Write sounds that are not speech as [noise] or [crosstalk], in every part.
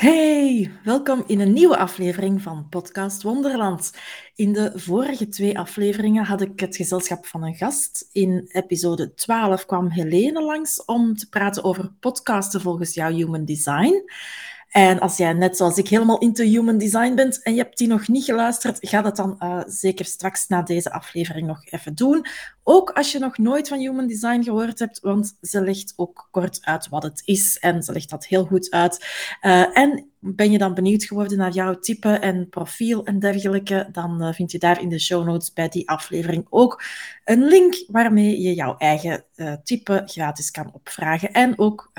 Hey, welkom in een nieuwe aflevering van Podcast Wonderland. In de vorige twee afleveringen had ik het gezelschap van een gast. In episode 12 kwam Helene langs om te praten over podcasten volgens jouw Human Design. En als jij net zoals ik helemaal into human design bent en je hebt die nog niet geluisterd, ga dat dan uh, zeker straks na deze aflevering nog even doen. Ook als je nog nooit van human design gehoord hebt, want ze legt ook kort uit wat het is en ze legt dat heel goed uit. Uh, en ben je dan benieuwd geworden naar jouw type en profiel en dergelijke, dan uh, vind je daar in de show notes bij die aflevering ook een link waarmee je jouw eigen type gratis kan opvragen. En ook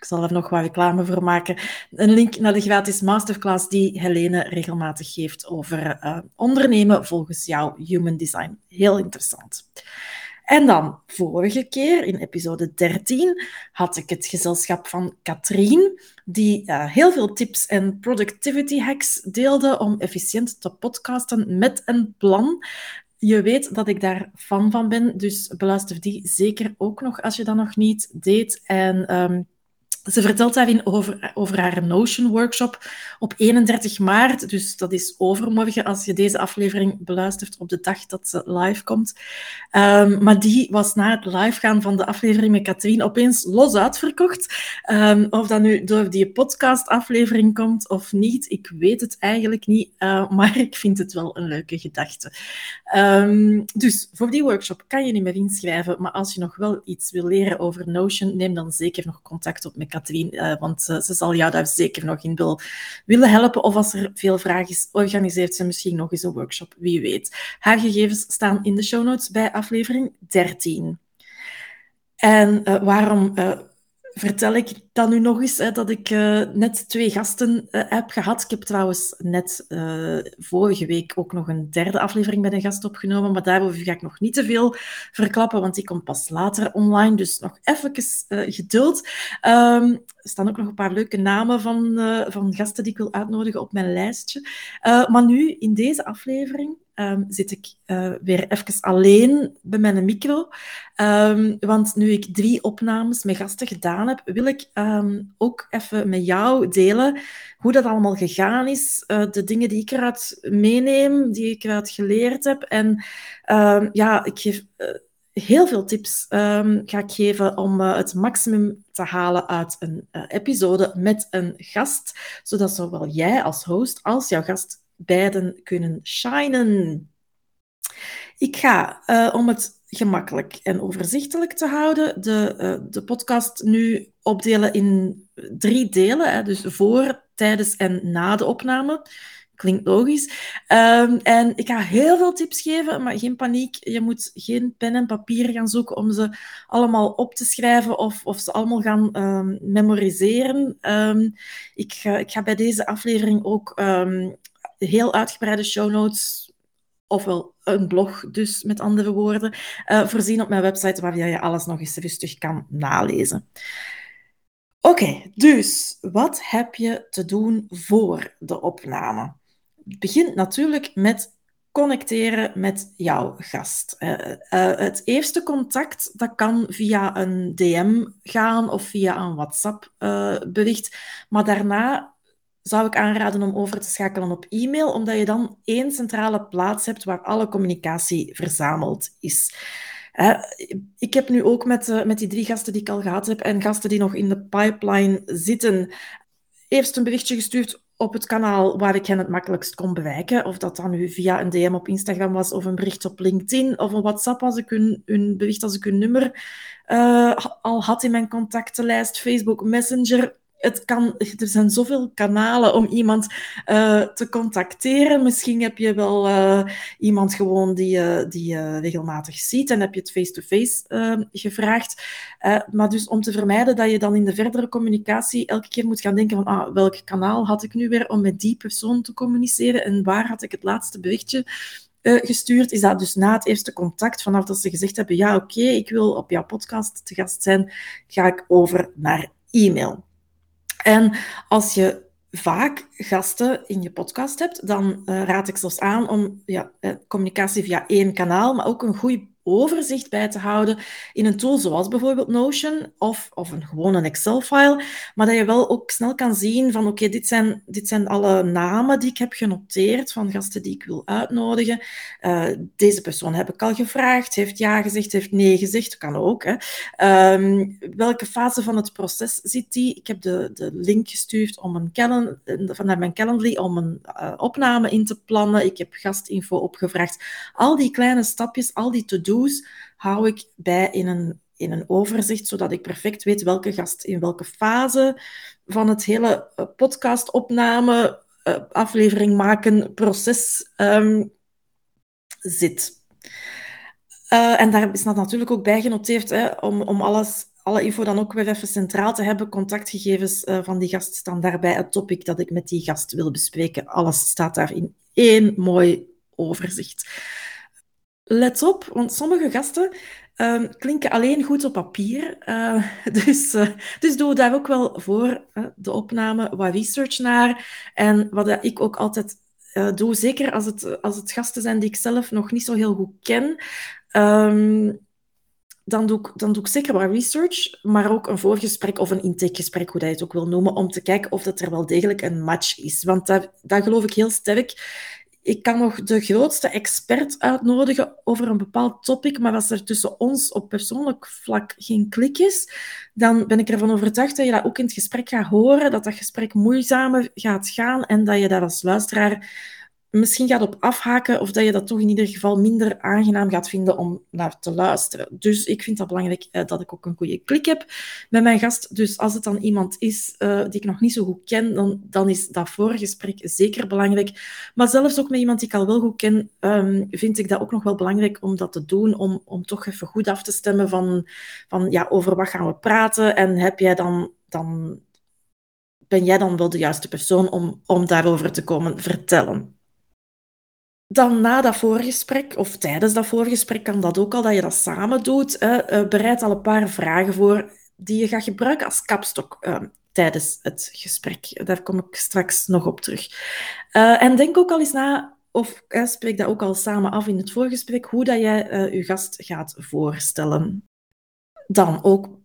ik zal er nog wat reclame voor maken. Een link naar de gratis masterclass die Helene regelmatig geeft over uh, ondernemen volgens jouw human design. Heel interessant. En dan, vorige keer, in episode 13, had ik het gezelschap van Katrien, die uh, heel veel tips en productivity hacks deelde om efficiënt te podcasten met een plan. Je weet dat ik daar fan van ben, dus beluister die zeker ook nog als je dat nog niet deed. En um, ze vertelt daarin over, over haar Notion-workshop op 31 maart. Dus dat is overmorgen als je deze aflevering beluistert op de dag dat ze live komt. Um, maar die was na het live gaan van de aflevering met Katrien opeens los uitverkocht. Um, of dat nu door die podcast-aflevering komt of niet, ik weet het eigenlijk niet. Uh, maar ik vind het wel een leuke gedachte. Um, dus voor die workshop kan je niet meer inschrijven. Maar als je nog wel iets wil leren over Notion, neem dan zeker nog contact op met uh, want uh, ze zal jou daar zeker nog in wil, willen helpen. Of als er veel vragen is, organiseert ze misschien nog eens een workshop, wie weet. Haar gegevens staan in de show notes bij aflevering 13. En uh, waarom vertel ik dan nu nog eens hè, dat ik uh, net twee gasten uh, heb gehad. Ik heb trouwens net uh, vorige week ook nog een derde aflevering met een gast opgenomen, maar daarover ga ik nog niet te veel verklappen, want die komt pas later online. Dus nog even geduld. Um, er staan ook nog een paar leuke namen van, van gasten die ik wil uitnodigen op mijn lijstje. maar nu, in deze aflevering, um, zit ik uh, weer even alleen bij mijn micro. Um, want nu ik drie opnames met gasten gedaan heb, wil ik um, ook even met jou delen hoe dat allemaal gegaan is. Uh, de dingen die ik eruit meeneem, die ik eruit geleerd heb. En ja, ik geef... Uh, heel veel tips ga ik geven om het maximum te halen uit een episode met een gast, zodat zowel jij als host als jouw gast beiden kunnen shinen. Ik ga, uh, om het gemakkelijk en overzichtelijk te houden, de, uh, de podcast nu opdelen in drie delen. Hè, dus voor, tijdens en na de opname. Klinkt logisch. Um, en ik ga heel veel tips geven, maar geen paniek. Je moet geen pen en papier gaan zoeken om ze allemaal op te schrijven of, of ze allemaal gaan um, memoriseren. Um, ik, ga, ik ga bij deze aflevering ook heel uitgebreide show notes, ofwel een blog dus met andere woorden, uh, voorzien op mijn website waar je alles nog eens rustig kan nalezen. Oké, dus wat heb je te doen voor de opname? Het begint natuurlijk met connecteren met jouw gast. Uh, uh, het eerste contact dat kan via een DM gaan of via een WhatsApp-bericht, maar daarna zou ik aanraden om over te schakelen op e-mail, omdat je dan één centrale plaats hebt waar alle communicatie verzameld is. ik heb nu ook met, uh, met die drie gasten die ik al gehad heb en gasten die nog in de pipeline zitten, eerst een berichtje gestuurd op het kanaal waar ik hen het makkelijkst kon bereiken. Of dat dan nu via een DM op Instagram was, of een bericht op LinkedIn, of een WhatsApp als ik hun, hun bericht als ik hun nummer uh, al had in mijn contactenlijst, Facebook Messenger het kan, er zijn zoveel kanalen om iemand uh, te contacteren. Misschien heb je wel uh, iemand gewoon die, die je regelmatig ziet en heb je het face-to-face -face, gevraagd. maar dus om te vermijden dat je dan in de verdere communicatie elke keer moet gaan denken van ah, welk kanaal had ik nu weer om met die persoon te communiceren en waar had ik het laatste berichtje gestuurd, is dat dus na het eerste contact, vanaf dat ze gezegd hebben, ja oké, ik wil op jouw podcast te gast zijn, ga ik over naar e-mail. En als je vaak gasten in je podcast hebt, dan uh, raad ik zelfs aan om ja, eh, communicatie via één kanaal, maar ook een goed overzicht bij te houden in een tool zoals bijvoorbeeld Notion of, of een gewone Excel-file, maar dat je wel ook snel kan zien van oké, dit, zijn, dit zijn alle namen die ik heb genoteerd van gasten die ik wil uitnodigen. Uh, deze persoon heb ik al gevraagd, heeft ja gezegd, heeft nee gezegd, kan ook. Hè. Um, welke fase van het proces zit die? Ik heb de, de link gestuurd om een calendar, vanuit mijn Calendly om een uh, opname in te plannen. Ik heb gastinfo opgevraagd. Al die kleine stapjes, al die to-do hou ik bij in een, in een overzicht, zodat ik perfect weet welke gast in welke fase van het hele eh, podcastopname, uh, aflevering maken, proces um, zit. Uh, en daar is dat natuurlijk ook bij genoteerd, om, om alles, alle info dan ook weer even centraal te hebben. Contactgegevens van die gast staan daarbij, het topic dat ik met die gast wil bespreken. Alles staat daar in één mooi overzicht let op, want sommige gasten uh, klinken alleen goed op papier. Uh, [laughs] dus, uh, dus doe daar ook wel voor de opname wat research naar. En wat ik ook altijd eh, doe, zeker als het, als het gasten zijn die ik zelf nog niet zo heel goed ken, um, dan doe, ik, dan doe ik zeker wat research, maar ook een voorgesprek of een intakegesprek, hoe dat je het ook wil noemen, om te kijken of dat er wel degelijk een match is. Want dat geloof ik heel sterk ik kan nog de grootste expert uitnodigen over een bepaald topic, maar als er tussen ons op persoonlijk vlak geen klik is, dan ben ik ervan overtuigd dat je dat ook in het gesprek gaat horen, dat dat gesprek moeizamer gaat gaan en dat je daar als luisteraar misschien gaat op afhaken of dat je dat toch in ieder geval minder aangenaam gaat vinden om naar te luisteren. Dus ik vind dat belangrijk eh, dat ik ook een goede klik heb met mijn gast. Dus als het dan iemand is uh, die ik nog niet zo goed ken, dan, dan is dat voorgesprek zeker belangrijk. Maar zelfs ook met iemand die ik al wel goed ken, um, vind ik dat ook nog wel belangrijk om dat te doen, om, om toch even goed af te stemmen van, van ja, over wat gaan we praten en heb jij dan... dan ben jij dan wel de juiste persoon om, om daarover te komen vertellen? Dan na dat voorgesprek, of tijdens dat voorgesprek, kan dat ook al, dat je dat samen doet. Eh, bereid al een paar vragen voor die je gaat gebruiken als kapstok uh, tijdens het gesprek. Daar kom ik straks nog op terug. Uh, en denk ook al eens na, of spreek dat ook al samen af in het voorgesprek, hoe dat jij je gast gaat voorstellen. Dan ook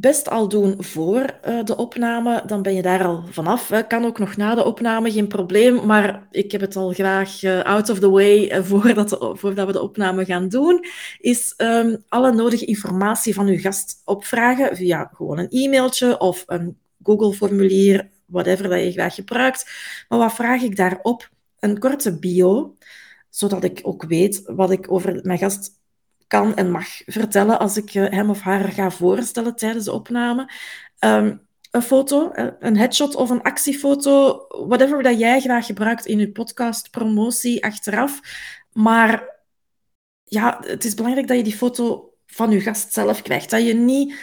best al doen voor uh, de opname, dan ben je daar al vanaf. Kan ook nog na de opname, geen probleem. Maar ik heb het al graag uh, out of the way [laughs] uh, voordat, we de opname gaan doen. Is um, alle nodige informatie van uw gast opvragen via gewoon een e-mailtje of een Google-formulier, whatever dat je graag gebruikt. Maar wat vraag ik daarop? Een korte bio, zodat ik ook weet wat ik over mijn gast kan en mag vertellen als ik eh, hem of haar ga voorstellen tijdens de opname. Ehm, een foto, eh, een headshot of een actiefoto, whatever dat jij graag gebruikt in je podcast, promotie, achteraf. Maar ja, het is belangrijk dat je die foto van je gast zelf krijgt. Dat je niet...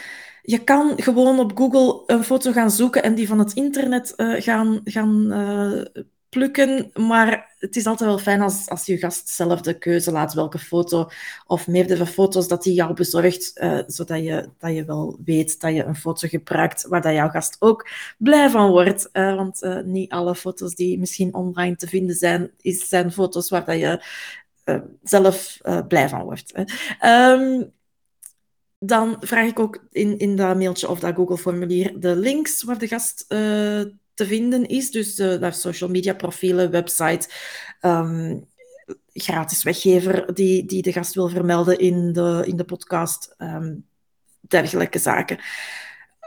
Je kan gewoon op Google een foto gaan zoeken en die van het internet uh, gaan, gaan Maar het is altijd wel fijn als, als je gast zelf de keuze laat welke foto of meerdere foto's dat hij jou bezorgt, uh, zodat je, dat je wel weet dat je een foto gebruikt waar dat jouw gast ook blij van wordt. Uh, want uh, niet alle foto's die misschien online te vinden zijn, is, zijn foto's waar dat je zelf blij van wordt. Um, dan vraag ik ook in, in dat mailtje of dat Google-formulier de links waar de gast te vinden is. Dus uh, naar social media profielen, website, um, gratis weggever die, die de gast wil vermelden in de, in de podcast, um, dergelijke zaken.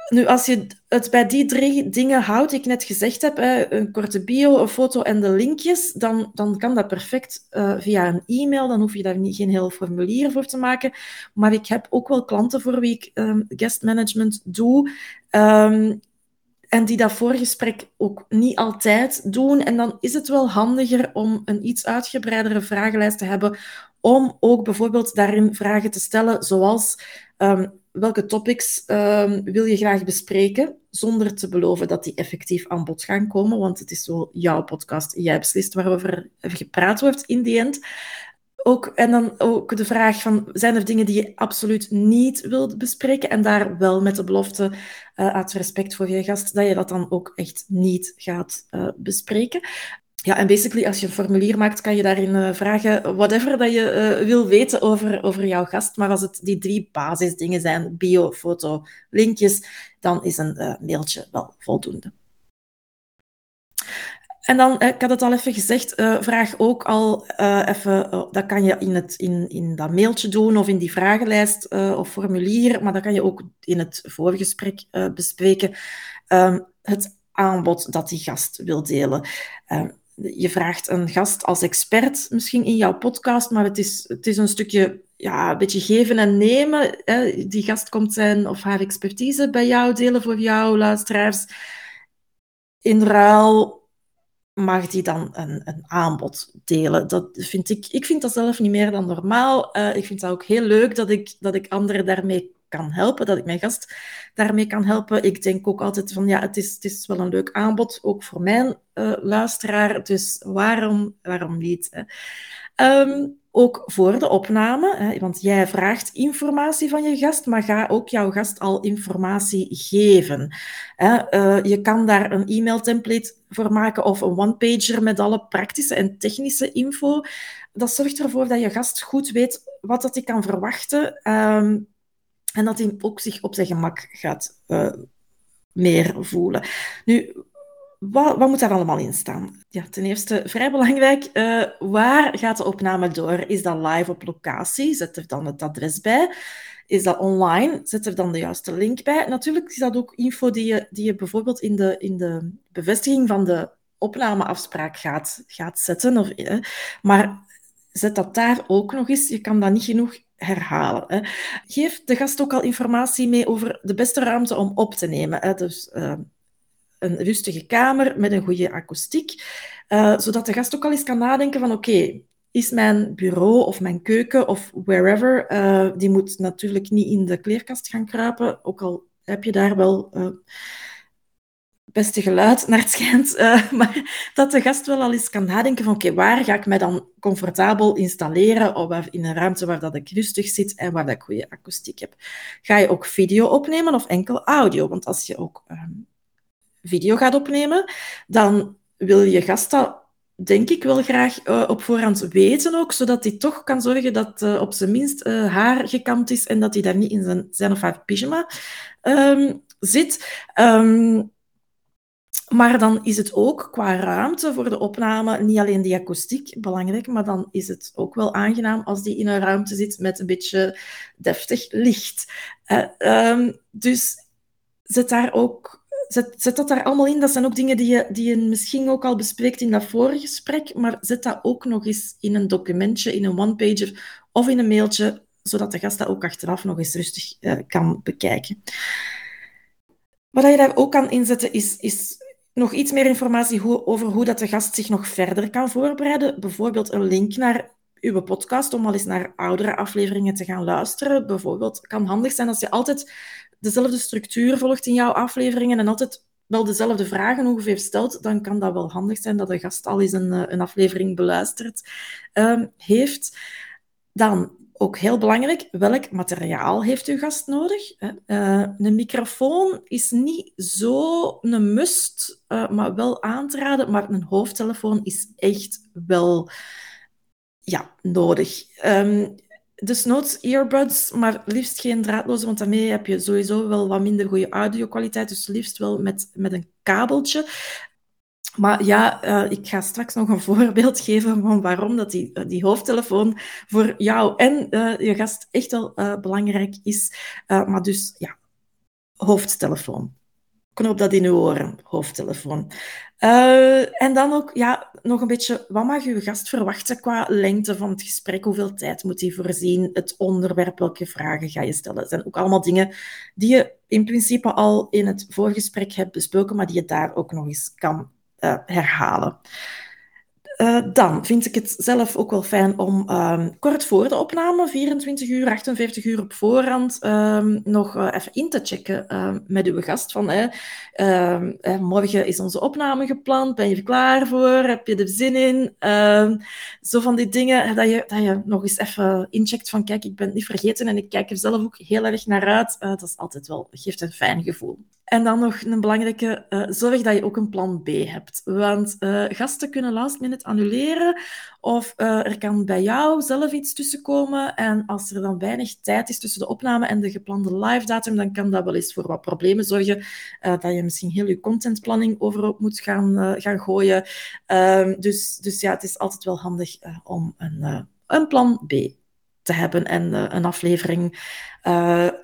Nu, als je het bij die drie dingen houdt, die ik net gezegd heb, een korte bio, een foto en de linkjes, dan, dan kan dat perfect uh, via een e-mail. Dan hoef je daar niet, geen heel formulier voor te maken. Maar ik heb ook wel klanten voor wie ik um, guest management doe. En die dat voorgesprek ook niet altijd doen. En dan is het wel handiger om een iets uitgebreidere vragenlijst te hebben, om ook bijvoorbeeld daarin vragen te stellen, zoals ehm, welke topics um, wil je graag bespreken, zonder te beloven dat die effectief aan bod gaan komen, want het is wel jouw podcast. Jij beslist waarover gepraat wordt in die end. Ook, en dan ook de vraag van, zijn er dingen die je absoluut niet wilt bespreken? En daar wel met de belofte, uh, uit respect voor je gast, dat je dat dan ook echt niet gaat uh, bespreken. Ja, en basically, als je een formulier maakt, kan je daarin uh, vragen whatever dat je wil weten over, over jouw gast. Maar als het die drie basisdingen zijn, bio, foto, linkjes, dan is een mailtje wel voldoende. En dan, ik had het al even gezegd, uh, vraag ook al uh, even, dat kan je in, het, in, in dat mailtje doen of in die vragenlijst of formulier, maar dat kan je ook in het voorgesprek bespreken, um, het aanbod dat die gast wil delen. Ehm, je vraagt een gast als expert misschien in jouw podcast, maar het is, het is een stukje ja, een beetje geven en nemen. Die gast komt zijn of haar expertise bij jou delen voor jouw luisteraars. In ruil mag die dan een, een, aanbod delen. Dat vind ik, ik vind dat zelf niet meer dan normaal. Uh, ik vind het ook heel leuk dat ik, dat ik anderen daarmee kan helpen, dat ik mijn gast daarmee kan helpen. Ik denk ook altijd van, ja, het is, het is wel een leuk aanbod, ook voor mijn uh, luisteraar, dus waarom, waarom niet? Hè? Um, ook voor de opname, hè, want jij vraagt informatie van je gast, maar ga ook jouw gast al informatie geven. Hè. Uh, je kan daar een e-mail-template voor maken of een one-pager met alle praktische en technische info. Dat zorgt ervoor dat je gast goed weet wat dat hij kan verwachten um, en dat hij ook zich op zijn gemak gaat uh, meer voelen. Nu, wat, wat, moet daar allemaal in staan? Ja, ten eerste, vrij belangrijk, uh, waar gaat de opname door? Is dat live op locatie? Zet er dan het adres bij. Is dat online? Zet er dan de juiste link bij. Natuurlijk is dat ook info die je, die je bijvoorbeeld in de, in de bevestiging van de opnameafspraak gaat, gaat zetten. Of, eh, maar zet dat daar ook nog eens. Je kan dat niet genoeg herhalen. Hè. Geef de gast ook al informatie mee over de beste ruimte om op te nemen. Dus, uh, een rustige kamer met een goede akoestiek, uh, zodat de gast ook al eens kan nadenken van oké, is mijn bureau of mijn keuken of wherever, uh, die moet natuurlijk niet in de kleerkast gaan kruipen, ook al heb je daar wel uh, beste geluid naar het schijnt, [laughs] maar dat de gast wel al eens kan nadenken van oké, waar ga ik mij dan comfortabel installeren of in een ruimte waar dat ik rustig zit en waar dat ik goede akoestiek heb. Ga je ook video opnemen of enkel audio? Want als je ook ehm, video gaat opnemen, dan wil je gast dat denk ik wel graag uh, op voorhand weten ook, zodat hij toch kan zorgen dat uh, op zijn minst uh, haar gekamd is en dat hij daar niet in zijn, zijn of haar pyjama um, zit. Um, maar dan is het ook qua ruimte voor de opname niet alleen die akoestiek belangrijk, maar dan is het ook wel aangenaam als die in een ruimte zit met een beetje deftig licht. Um, dus zet daar ook zet, zet dat daar allemaal in. Dat zijn ook dingen die je, die je misschien ook al bespreekt in dat vorige gesprek, maar zet dat ook nog eens in een documentje, in een one-pager of in een mailtje, zodat de gast dat ook achteraf nog eens rustig uh, kan bekijken. Wat je daar ook kan inzetten, is, is nog iets meer informatie over hoe dat de gast zich nog verder kan voorbereiden. Bijvoorbeeld een link naar uw podcast om al eens naar oudere afleveringen te gaan luisteren. Bijvoorbeeld kan handig zijn als je altijd dezelfde structuur volgt in jouw afleveringen en altijd wel dezelfde vragen ongeveer stelt, dan kan dat wel handig zijn dat de gast al eens een, eh, een aflevering beluisterd uh, heeft. Dan ook heel belangrijk, welk materiaal heeft uw gast nodig? Uh, een microfoon is niet zo een must, uh, maar wel aan te raden. Maar een hoofdtelefoon is echt wel ja, nodig. Um, dus noods earbuds, maar liefst geen draadloze, want daarmee heb je sowieso wel wat minder goede audio-kwaliteit. Dus liefst wel met, met een kabeltje. Maar ja, uh, ik ga straks nog een [laughs] voorbeeld geven van waarom dat die, uh, die hoofdtelefoon voor jou en uh, je gast echt wel belangrijk is. maar dus ja, hoofdtelefoon. Knop dat in uw oren, hoofdtelefoon. Uh, en dan ook ja, nog een beetje, wat mag uw gast verwachten qua lengte van het gesprek? Hoeveel tijd moet hij voorzien? Het onderwerp, welke vragen ga je stellen? Dat zijn ook allemaal dingen die je in principe al in het voorgesprek hebt besproken, maar die je daar ook nog eens kan uh, herhalen. Uh, dan vind ik het zelf ook wel fijn om um, kort voor de opname, 24 uur, 48 uur op voorhand, um, nog uh, even in te checken uh, met uw gast. Van, morgen is onze opname gepland, ben je er klaar voor? Heb je er zin in? zo van die dingen dat je, dat je nog eens even incheckt van kijk, ik ben niet vergeten en ik kijk er zelf ook heel erg naar uit. dat is altijd wel, geeft een fijn gevoel. En dan nog een belangrijke, uh, zorg dat je ook een plan B hebt. Want uh, gasten kunnen last minute annuleren of uh, er kan bij jou zelf iets tussenkomen. En als er dan weinig tijd is tussen de opname en de geplande live datum, dan kan dat wel eens voor wat problemen zorgen. dat je misschien heel je contentplanning overop moet gaan, gaan gooien. Ehm, dus, dus ja, het is altijd wel handig om een, een plan B te hebben en een aflevering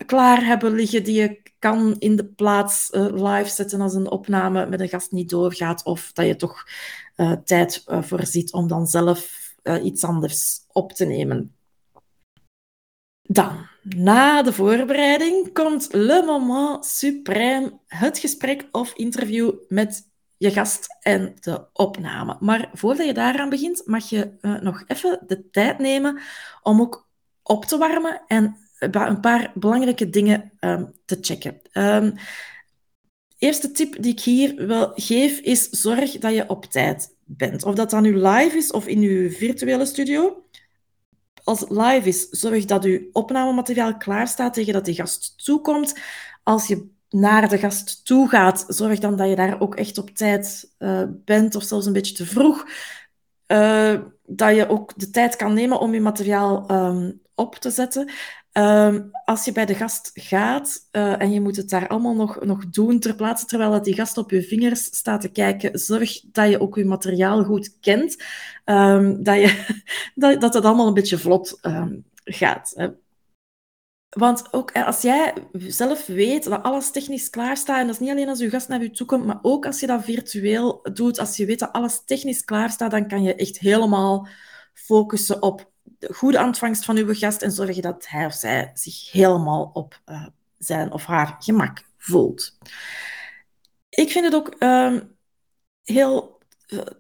klaar hebben liggen die je kan in de plaats uh, live zetten als een opname met een gast niet doorgaat, of dat je toch tijd voorziet om dan zelf iets anders op te nemen. Dan, na de voorbereiding, komt le moment suprême, het gesprek of interview met je gast en de opname. Maar voordat je daaraan begint, mag je nog even de tijd nemen om ook op te warmen en een paar belangrijke dingen um, te checken. Um, eerste tip die ik hier wil geef is zorg dat je op tijd bent. Of dat dan nu live is of in uw virtuele studio. Als live is, zorg dat uw opnamemateriaal klaar staat tegen dat de gast toekomt. Als je naar de gast toe gaat, zorg dan dat je daar ook echt op tijd uh, bent of zelfs een beetje te vroeg. Uh, dat je ook de tijd kan nemen om je materiaal um, op te zetten. Um, als je bij de gast gaat uh, en je moet het daar allemaal nog, nog doen ter plaatse, terwijl dat die gast op je vingers staat te kijken, zorg dat je ook je materiaal goed kent, um, dat, je, [laughs] dat, dat het allemaal een beetje vlot um, gaat. Hè. Want ook als jij zelf weet dat alles technisch klaar staat, en dat is niet alleen als je gast naar je toe komt, maar ook als je dat virtueel doet, als je weet dat alles technisch klaar staat, dan kan je echt helemaal focussen op goede ontvangst van uw gast en zorgen dat hij of zij zich helemaal op uh, zijn of haar gemak voelt. Ik vind het ook uh, heel eh,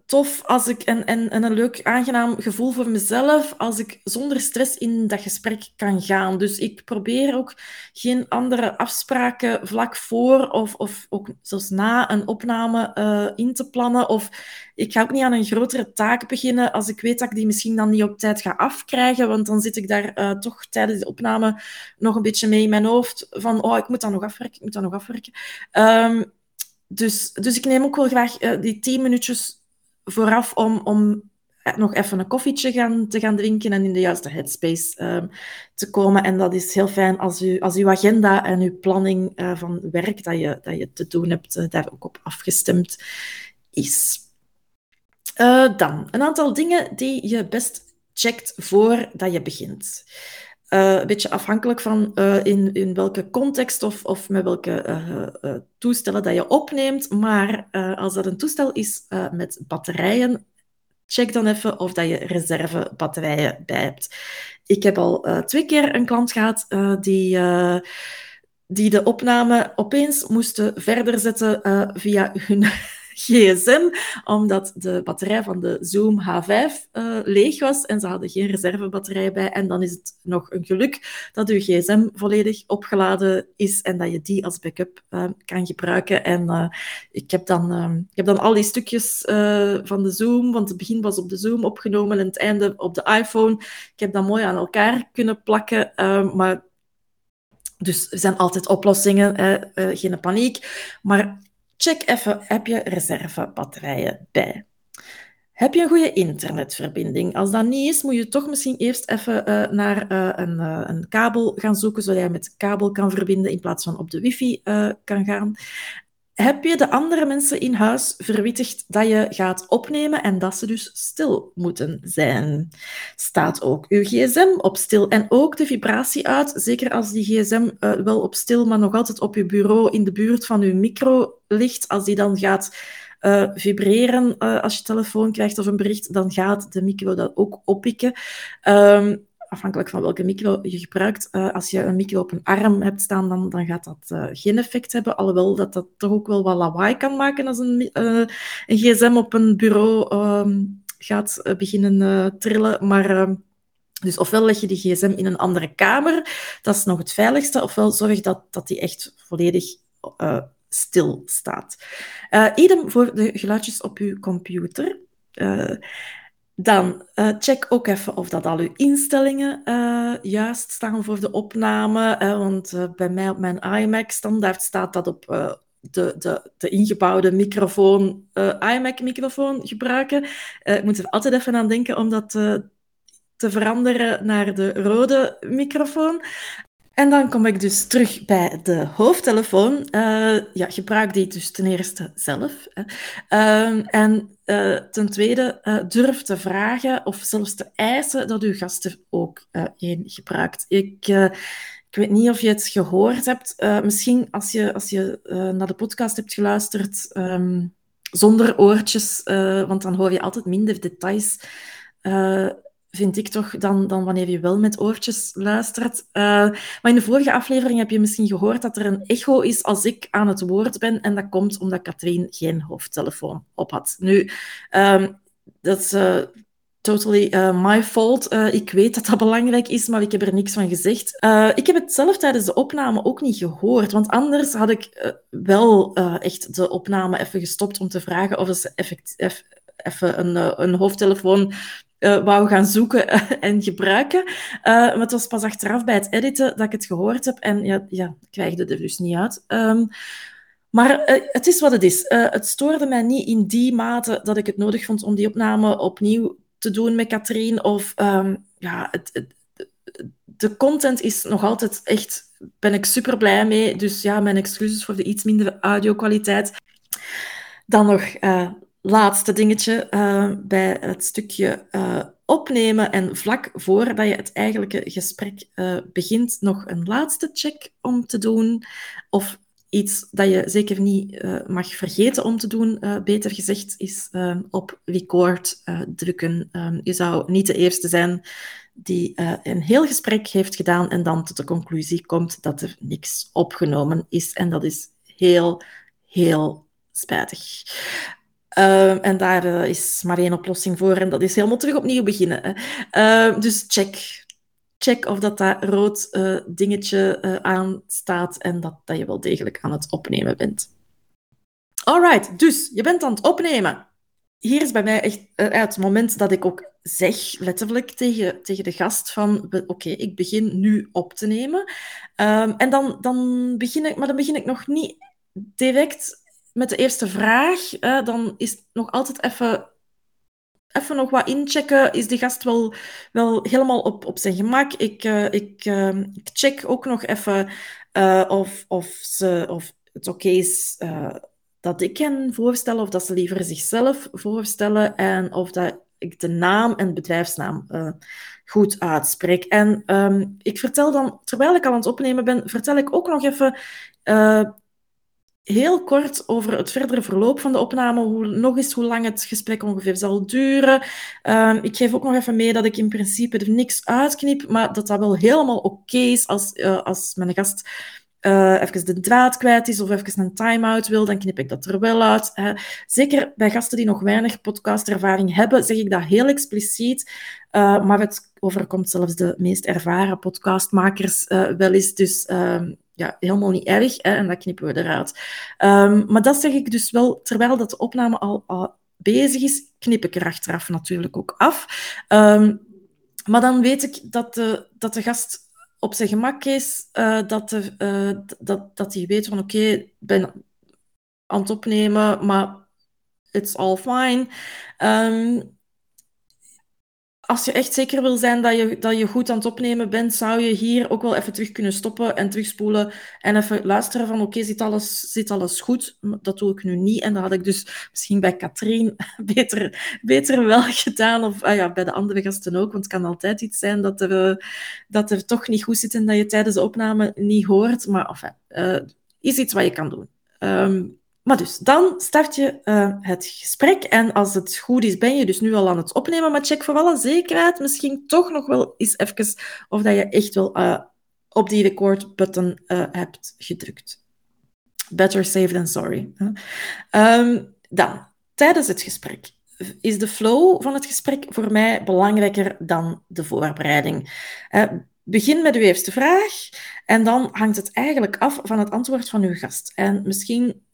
tof als ik, en, en, en een leuk, aangenaam gevoel voor mezelf als ik zonder stress in dat gesprek kan gaan. Dus ik probeer ook geen andere afspraken vlak voor of, of ook zelfs na een opname uh, in te plannen. Of ik ga ook niet aan een grotere taak beginnen als ik weet dat ik die misschien dan niet op tijd ga afkrijgen, want dan zit ik daar uh, toch tijdens de opname nog een beetje mee in mijn hoofd van oh, ik moet dat nog afwerken, ik moet dat nog afwerken. Um, dus, dus ik neem ook wel graag uh, die tien minuutjes vooraf om, om eh, nog even een koffietje gaan, te gaan drinken en in de juiste headspace um, te komen. En dat is heel fijn als, u, als uw agenda en uw planning uh, van werk dat je, dat je te doen hebt, daar ook op afgestemd is. dan, een aantal dingen die je best checkt voordat je begint. Uh, een beetje afhankelijk van uh, in, in welke context of, of met welke uh, toestellen dat je opneemt. Maar als dat een toestel is met batterijen, check dan even of dat je reservebatterijen bij hebt. Ik heb al twee keer een klant gehad die, die de opname opeens moesten verder zetten via hun gsm, omdat de batterij van de Zoom H5 uh, eh, leeg was en ze hadden geen reservebatterij bij. En dan is het nog een geluk dat uw gsm volledig opgeladen is en dat je die als backup uh, kan gebruiken. En uh, ik, heb dan, ik heb dan al die stukjes van de Zoom, want het begin was op de Zoom opgenomen en het einde op de iPhone. Ik heb dat mooi aan elkaar kunnen plakken, maar... Dus er zijn altijd oplossingen, hè, geen paniek. Maar Check even, heb je reservebatterijen bij? Heb je een goede internetverbinding? Als dat niet is, moet je toch misschien eerst even uh, naar uh, een, uh, een, kabel gaan zoeken, zodat je met kabel kan verbinden in plaats van op de wifi kan gaan. Heb je de andere mensen in huis verwittigd dat je gaat opnemen en dat ze dus stil moeten zijn? Staat ook uw gsm op stil en ook de vibratie uit, zeker als die gsm uh, wel op stil, maar nog altijd op je bureau in de buurt van uw micro ligt, als die dan gaat uh, vibreren uh, als je telefoon krijgt of een bericht, dan gaat de micro dat ook oppikken. Um, afhankelijk van welke micro je gebruikt. Uh, als je een micro op een arm hebt staan, dan, dan gaat dat uh, geen effect hebben. Alhoewel dat dat toch ook wel wat lawaai kan maken als een, uh, een gsm op een bureau um, gaat beginnen trillen. Maar ehm, dus ofwel leg je die gsm in een andere kamer, dat is nog het veiligste, ofwel zorg dat, dat die echt volledig stil staat. idem voor de geluidjes op je computer. Dan uh, check ook even of dat al uw instellingen uh, juist staan voor de opname. Uh, want bij mij op mijn iMac standaard staat dat op de, de, de ingebouwde microfoon, iMac-microfoon gebruiken. ik moet er altijd even aan denken om dat te veranderen naar de rode microfoon. En dan kom ik dus terug bij de hoofdtelefoon. Ja, gebruik die dus ten eerste zelf. Hè. Uh, en uh, ten tweede, uh, durf te vragen of zelfs te eisen dat uw gasten ook één gebruikt. Ik, ik weet niet of je het gehoord hebt. misschien als je, als je naar de podcast hebt geluisterd zonder zonder oortjes, want dan hoor je altijd minder details vind ik toch, dan, dan wanneer je wel met oortjes luistert. Uh, maar in de vorige aflevering heb je misschien gehoord dat er een echo is als ik aan het woord ben. En dat komt omdat Katrien geen hoofdtelefoon op had. Nu, um, dat is uh, totally uh, my fault. ik weet dat dat belangrijk is, maar ik heb er niks van gezegd. ik heb het zelf tijdens de opname ook niet gehoord. Want anders had ik wel echt de opname even gestopt om te vragen of ze even een, een hoofdtelefoon uh, wou gaan zoeken [laughs] en gebruiken. Uh, maar het was pas achteraf bij het editen dat ik het gehoord heb en ja, ja ik krijgde er dus niet uit. Um, maar het is wat het is. het stoorde mij niet in die mate dat ik het nodig vond om die opname opnieuw te doen met Katrien. Of um, ja, het, het, de content is nog altijd echt, ben ik super blij mee. Dus ja, mijn excuses voor de iets minder audio-kwaliteit. Dan nog laatste dingetje uh, bij het stukje uh, opnemen en vlak voordat je het eigenlijke gesprek uh, begint, nog een laatste check om te doen. Of iets dat je zeker niet mag vergeten om te doen, beter gezegd, is op record drukken. je zou niet de eerste zijn die een heel gesprek heeft gedaan en dan tot de conclusie komt dat er niks opgenomen is. En dat is heel, heel spijtig. Uh, en daar uh, is maar één oplossing voor en dat is helemaal terug opnieuw beginnen. Uh, dus check. Check of dat, dat rood eh, dingetje aanstaat en dat, dat je wel degelijk aan het opnemen bent. Alright, dus je bent aan het opnemen. Hier is bij mij echt het moment dat ik ook zeg, letterlijk tegen, tegen de gast van oké, ik begin nu op te nemen. Um, en dan, dan begin ik, maar dan begin ik nog niet direct met de eerste vraag, dan is nog altijd even, even nog wat inchecken. Is de gast wel, wel helemaal op, op zijn gemak? Ik, uh, ik, uh, ik check ook nog even uh, of, of, ze, of het oké is dat ik hen voorstel, of dat ze liever zichzelf voorstellen en of dat ik de naam en bedrijfsnaam goed uitspreek. En um, ik vertel dan, terwijl ik aan het opnemen ben, vertel ik ook nog even heel kort over het verdere verloop van de opname, hoe, nog eens hoe lang het gesprek ongeveer zal duren. Um, ik geef ook nog even mee dat ik in principe er niks uitknip, maar dat dat wel helemaal oké is als, uh, als mijn gast uh, even de draad kwijt is of even een time-out wil, dan knip ik dat er wel uit. Zeker bij gasten die nog weinig podcastervaring hebben, zeg ik dat heel expliciet. Uh, maar het overkomt zelfs de meest ervaren podcastmakers wel eens. Dus uh, ja, helemaal niet erg. Hè, en dat knippen we eruit. Um, maar dat zeg ik dus wel, terwijl dat de opname al, bezig is, knip ik er achteraf natuurlijk ook af. Um, maar dan weet ik dat de, dat de gast op zijn gemak is, uh, dat, de, uh, dat, dat hij weet van oké, ik ben aan het opnemen, maar it's all fine. Um, als je echt zeker wil zijn dat je, dat je goed aan het opnemen bent, zou je hier ook wel even terug kunnen stoppen en terugspoelen en even luisteren van oké, zit, alles, zit alles goed? Dat doe ik nu niet. En dat had ik dus misschien bij Katrien [laughs] beter, beter wel gedaan. Of ah ja, bij de andere gasten ook. Want het kan altijd iets zijn dat er, uh, dat er toch niet goed zit en dat je tijdens de opname niet hoort. Maar enfin, uh, is iets wat je kan doen. Um, maar dus, dan start je uh, het gesprek en als het goed is, ben je dus nu al aan het opnemen, maar check voor alle zekerheid misschien toch nog wel eens even of dat je echt wel uh, op die record-button uh, hebt gedrukt. Better safe than sorry. Um, dan, tijdens het gesprek is de flow van het gesprek voor mij belangrijker dan de voorbereiding. Begin met uw eerste vraag en dan hangt het eigenlijk af van het antwoord van uw gast. En misschien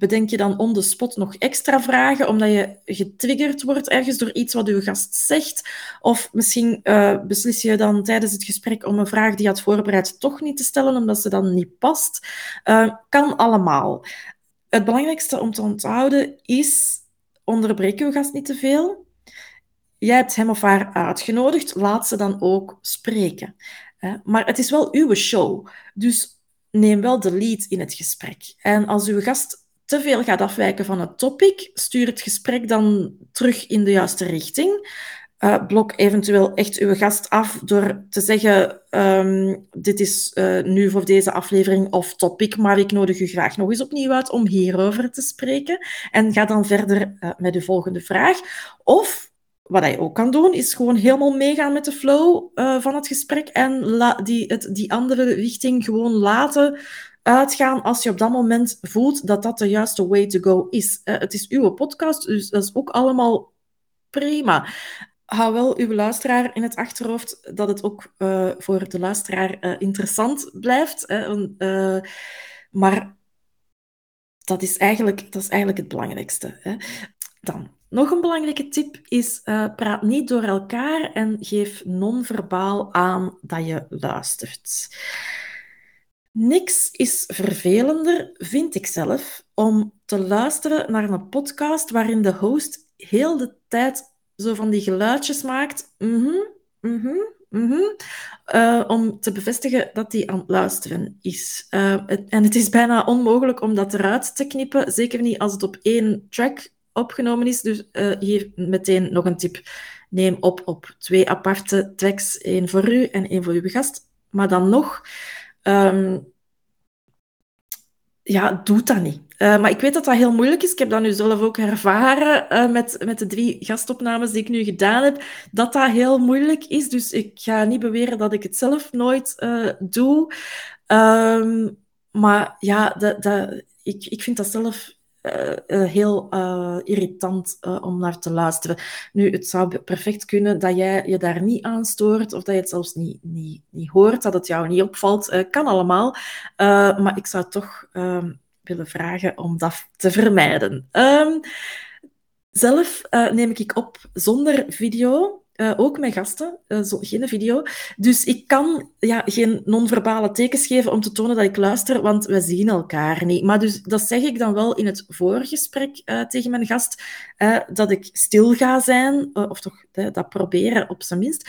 bedenk je dan on the spot nog extra vragen, omdat je getriggerd wordt ergens door iets wat uw gast zegt. Of misschien uh, beslis je dan tijdens het gesprek om een vraag die je had voorbereid toch niet te stellen, omdat ze dan niet past. Uh, kan allemaal. Het belangrijkste om te onthouden is, onderbreek uw gast niet te veel. Jij hebt hem of haar uitgenodigd, laat ze dan ook spreken. Maar het is wel uw show, dus neem wel de lead in het gesprek. En als uw gast te veel gaat afwijken van het topic, stuur het gesprek dan terug in de juiste richting. Uh, blok eventueel echt uw gast af door te zeggen: um, Dit is uh, nu voor deze aflevering of topic, maar ik nodig u graag nog eens opnieuw uit om hierover te spreken. En ga dan verder uh, met de volgende vraag. Of wat je ook kan doen, is gewoon helemaal meegaan met de flow van het gesprek en die, het, die andere richting gewoon laten uitgaan als je op dat moment voelt dat dat de juiste way to go is. Het is uw podcast, dus dat is ook allemaal prima. Hou wel uw luisteraar in het achterhoofd dat het ook uh, voor de luisteraar uh, interessant blijft. Maar dat is, eigenlijk, dat is eigenlijk het belangrijkste. Hè? Dan, nog een belangrijke tip is: praat niet door elkaar en geef non-verbaal aan dat je luistert. Niks is vervelender, vind ik zelf, om te luisteren naar een podcast waarin de host heel de tijd zo van die geluidjes maakt. Mm -hmm, mm uh, om te bevestigen dat hij aan het luisteren is. Het, en het is bijna onmogelijk om dat eruit te knippen, zeker niet als het op één track opgenomen is. Dus uh, hier meteen nog een tip. Neem op op twee aparte tracks, één voor u en één voor uw gast. Maar dan nog Um, ja, doe dat niet. Uh, maar ik weet dat dat heel moeilijk is. Ik heb dat nu zelf ook ervaren uh, met, met de drie gastopnames die ik nu gedaan heb, dat dat heel moeilijk is. Dus ik ga niet beweren dat ik het zelf nooit uh, doe. Um, maar ja, dat, ik, ik vind dat zelf uh, uh, heel uh, irritant om naar te luisteren. Nu, het zou perfect kunnen dat jij je daar niet aan stoort of dat je het zelfs niet, niet, niet hoort, dat het jou niet opvalt. kan allemaal. maar ik zou toch ehm, willen vragen om dat te vermijden. Um, zelf neem ik op zonder video. Uh, ook met gasten, uh, zo, geen video. Dus ik kan ja, geen non-verbale tekens geven om te tonen dat ik luister, want we zien elkaar niet. Maar dus, dat zeg ik dan wel in het voorgesprek uh, tegen mijn gast, dat ik stil ga zijn, of toch dat proberen op zijn minst,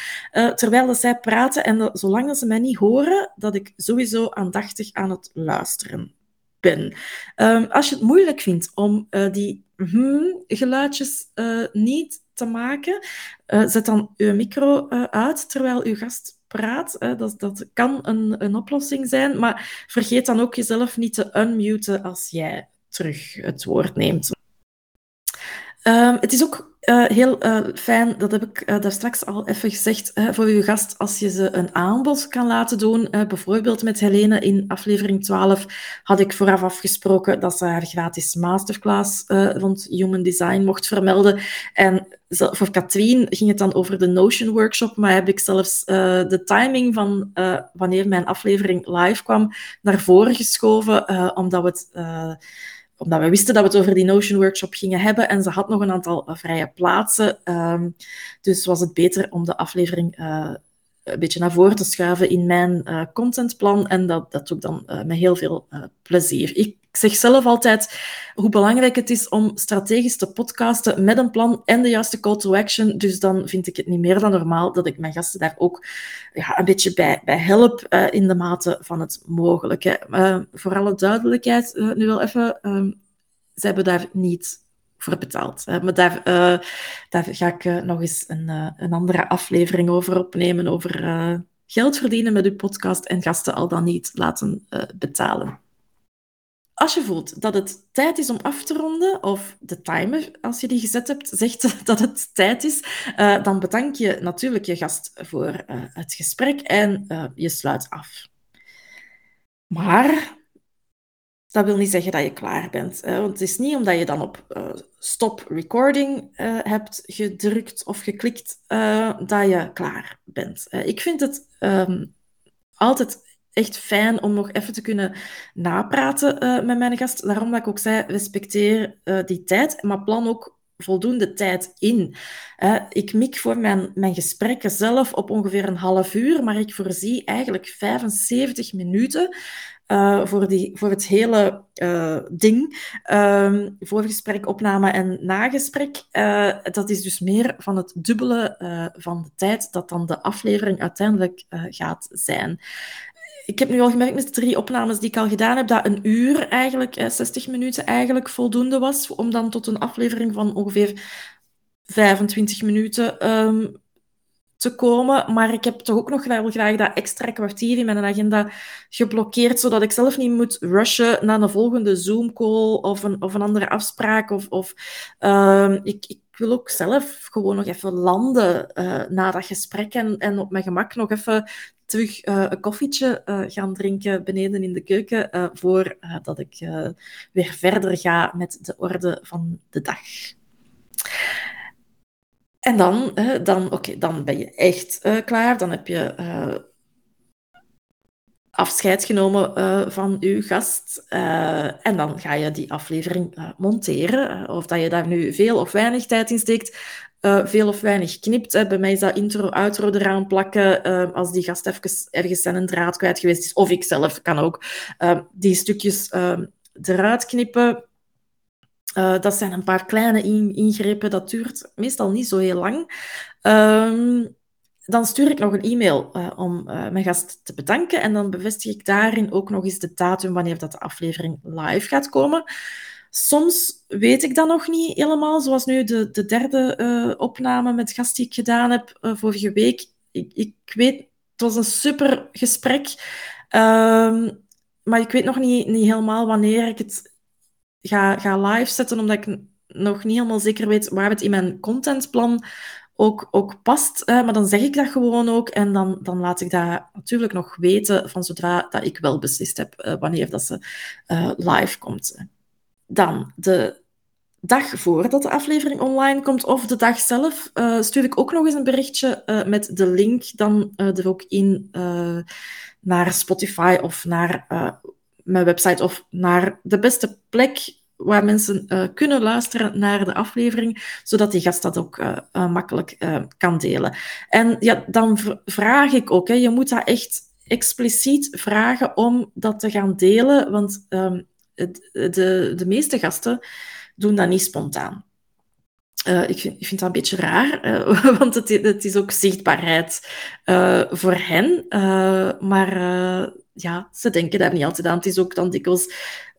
terwijl dat zij praten en zolang dat ze mij niet horen, dat ik sowieso aandachtig aan het luisteren ben. Um, als je het moeilijk vindt om die hmm, geluidjes niet te maken. Uh, zet dan uw micro uh, uit terwijl uw gast praat. Dat, dat kan een, een oplossing zijn, maar vergeet dan ook jezelf niet te unmuten als jij terug het woord neemt. Um, het is ook uh, heel uh, fijn, dat heb ik uh, daar straks al even gezegd, voor uw gast, als je ze een aanbod kan laten doen. bijvoorbeeld met Helene in aflevering 12 had ik vooraf afgesproken dat ze haar gratis masterclass rond human design mocht vermelden. En voor Katrien ging het dan over de Notion workshop, maar heb ik zelfs de timing van wanneer mijn aflevering live kwam naar voren geschoven, omdat we het omdat we wisten dat we het over die Notion Workshop gingen hebben en ze had nog een aantal uh, vrije plaatsen. Um, dus was het beter om de aflevering uh, een beetje naar voren te schuiven in mijn uh, contentplan. En dat, dat doe ik dan met heel veel plezier. Ik zeg zelf altijd hoe belangrijk het is om strategisch te podcasten met een plan en de juiste call to action. Dus dan vind ik het niet meer dan normaal dat ik mijn gasten daar ook ja, een beetje bij, bij help uh, in de mate van het mogelijke. Uh, voor alle duidelijkheid, uh, nu wel even, ze hebben daar niet voor betaald. Maar daar, daar ga ik nog eens een, een andere aflevering over opnemen, over geld verdienen met uw podcast en gasten al dan niet laten betalen. Als je voelt dat het tijd is om af te ronden, of de timer, als je die gezet hebt, zegt [laughs] dat het tijd is, uh, dan bedank je natuurlijk je gast voor uh, het gesprek en uh, je sluit af. Maar dat wil niet zeggen dat je klaar bent. Hè? Want het is niet omdat je dan op stop recording hebt gedrukt of geklikt dat je klaar bent. ik vind het um, altijd echt fijn om nog even te kunnen napraten uh, met mijn gast. Daarom dat ik ook zei, respecteer uh, die tijd, maar plan ook voldoende tijd in. Ik mik voor mijn, mijn gesprekken zelf op ongeveer een half uur, maar ik voorzie eigenlijk 75 minuten uh, voor, die, voor het hele ding. Uh, voorgesprek, opname en nagesprek. dat is dus meer van het dubbele van de tijd dat dan de aflevering uiteindelijk gaat zijn ik heb nu al gemerkt met de drie opnames die ik al gedaan heb, dat een uur eigenlijk, 60 minuten eigenlijk voldoende was om dan tot een aflevering van ongeveer 25 minuten um, te komen. Maar ik heb toch ook nog wel graag dat extra kwartier in mijn agenda geblokkeerd, zodat ik zelf niet moet rushen naar een volgende Zoom-call of een, of een andere afspraak. Of, of um, ik, ik wil ook zelf gewoon nog even landen uh, na dat gesprek en, en op mijn gemak nog even terug uh, een koffietje uh, gaan drinken beneden in de keuken, uh, voordat ik weer verder ga met de orde van de dag. En dan, dan, okay, dan ben je echt klaar. Dan heb je afscheid genomen uh, van uw gast. Uh, en dan ga je die aflevering uh, monteren. of dat je daar nu veel of weinig tijd in steekt, veel of weinig knipt. Hè. Bij mij is dat intro-outro eraan plakken. als die gast even ergens zijn een draad kwijt geweest is, of ik zelf kan ook, die stukjes eruit knippen. dat zijn een paar kleine in ingrepen. Dat duurt meestal niet zo heel lang. Ehm, dan stuur ik nog een e-mail uh, om uh, mijn gast te bedanken. En dan bevestig ik daarin ook nog eens de datum wanneer dat de aflevering live gaat komen. Soms weet ik dat nog niet helemaal, zoals nu de, de derde uh, opname met gast die ik gedaan heb vorige week. Ik, ik weet, het was een super gesprek, ehm, maar ik weet nog niet, niet helemaal wanneer ik het ga, ga live zetten, omdat ik nog niet helemaal zeker weet waar het in mijn contentplan ook, ook past. Maar dan zeg ik dat gewoon ook en dan, dan laat ik dat natuurlijk nog weten van zodra dat ik wel beslist heb uh, wanneer dat ze uh, live komt. Dan de dag voordat de aflevering online komt of de dag zelf uh, stuur ik ook nog eens een berichtje met de link dan er ook in naar Spotify of naar mijn website of naar de beste plek waar mensen uh, kunnen luisteren naar de aflevering, zodat die gast dat ook uh, uh, makkelijk kan delen. En ja, dan vraag ik ook, hè, je moet dat echt expliciet vragen om dat te gaan delen, want um, de, de meeste gasten doen dat niet spontaan. Ik, vind, ik, vind, dat een beetje raar, [laughs] want het, het, is ook zichtbaarheid voor hen. maar ja, ze denken daar niet altijd aan. Het is ook dan dikwijls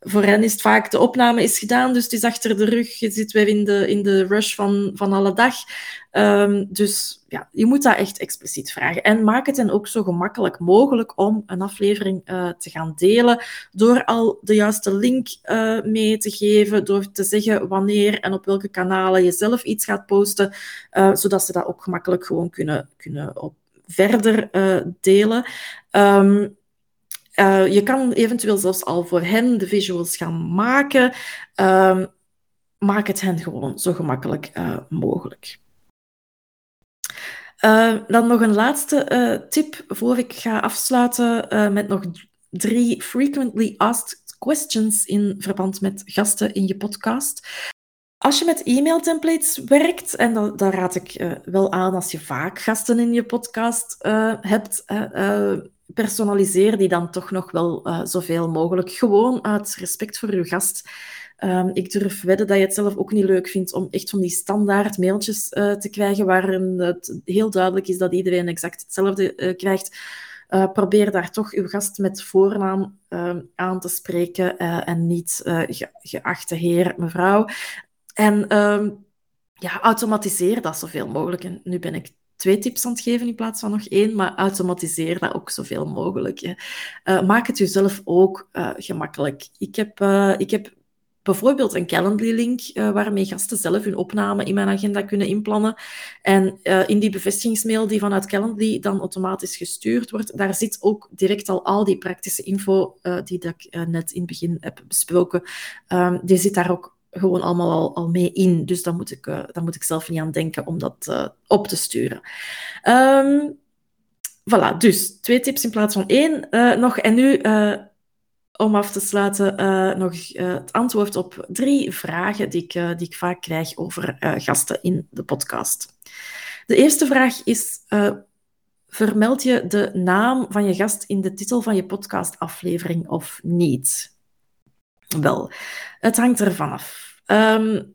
voor hen is het vaak de opname is gedaan, dus het is achter de rug. Je zit weer in de, in de rush van, van alle dag. Um, dus ja, je moet dat echt expliciet vragen. En maak het dan ook zo gemakkelijk mogelijk om een aflevering uh, te gaan delen. Door al de juiste link uh, mee te geven, door te zeggen wanneer en op welke kanalen je zelf iets gaat posten, uh, zodat ze dat ook gemakkelijk gewoon kunnen, kunnen op verder delen. Um, uh, je kan eventueel zelfs al voor hen de visuals gaan maken. Uh, maak het hen gewoon zo gemakkelijk uh, mogelijk. Uh, dan nog een laatste tip voor ik ga afsluiten met nog drie frequently asked questions in verband met gasten in je podcast. Als je met e-mailtemplates werkt, en dat, raad ik wel aan als je vaak gasten in je podcast hebt, personaliseer die dan toch nog wel uh, zoveel mogelijk. Gewoon uit respect voor uw gast. Um, ik durf wedden dat je het zelf ook niet leuk vindt om echt van die standaard mailtjes uh, te krijgen waarin het heel duidelijk is dat iedereen exact hetzelfde uh, krijgt. probeer daar toch uw gast met voornaam ehm, aan te spreken en niet ge geachte heer, mevrouw. En um, ja, automatiseer dat zoveel mogelijk. En nu ben ik twee tips aan het geven in plaats van nog één, maar automatiseer dat ook zoveel mogelijk. Uh, maak het jezelf ook uh, gemakkelijk. Ik heb, uh, ik heb bijvoorbeeld een Calendly-link waarmee gasten zelf hun opname in mijn agenda kunnen inplannen. En in die bevestigingsmail die vanuit Calendly dan automatisch gestuurd wordt, daar zit ook direct al al die praktische info die dat ik net in het begin heb besproken. Um, die zit daar ook gewoon allemaal al, al mee in. Dus daar moet, ik, uh, moet ik zelf niet aan denken om dat uh, op te sturen. Um, voilà, dus twee tips in plaats van één uh, nog. En nu, om af te sluiten, nog het antwoord op drie vragen die ik, die ik vaak krijg over gasten in de podcast. De eerste vraag is... Vermeld je de naam van je gast in de titel van je podcastaflevering of niet? Wel, het hangt ervan af. Um,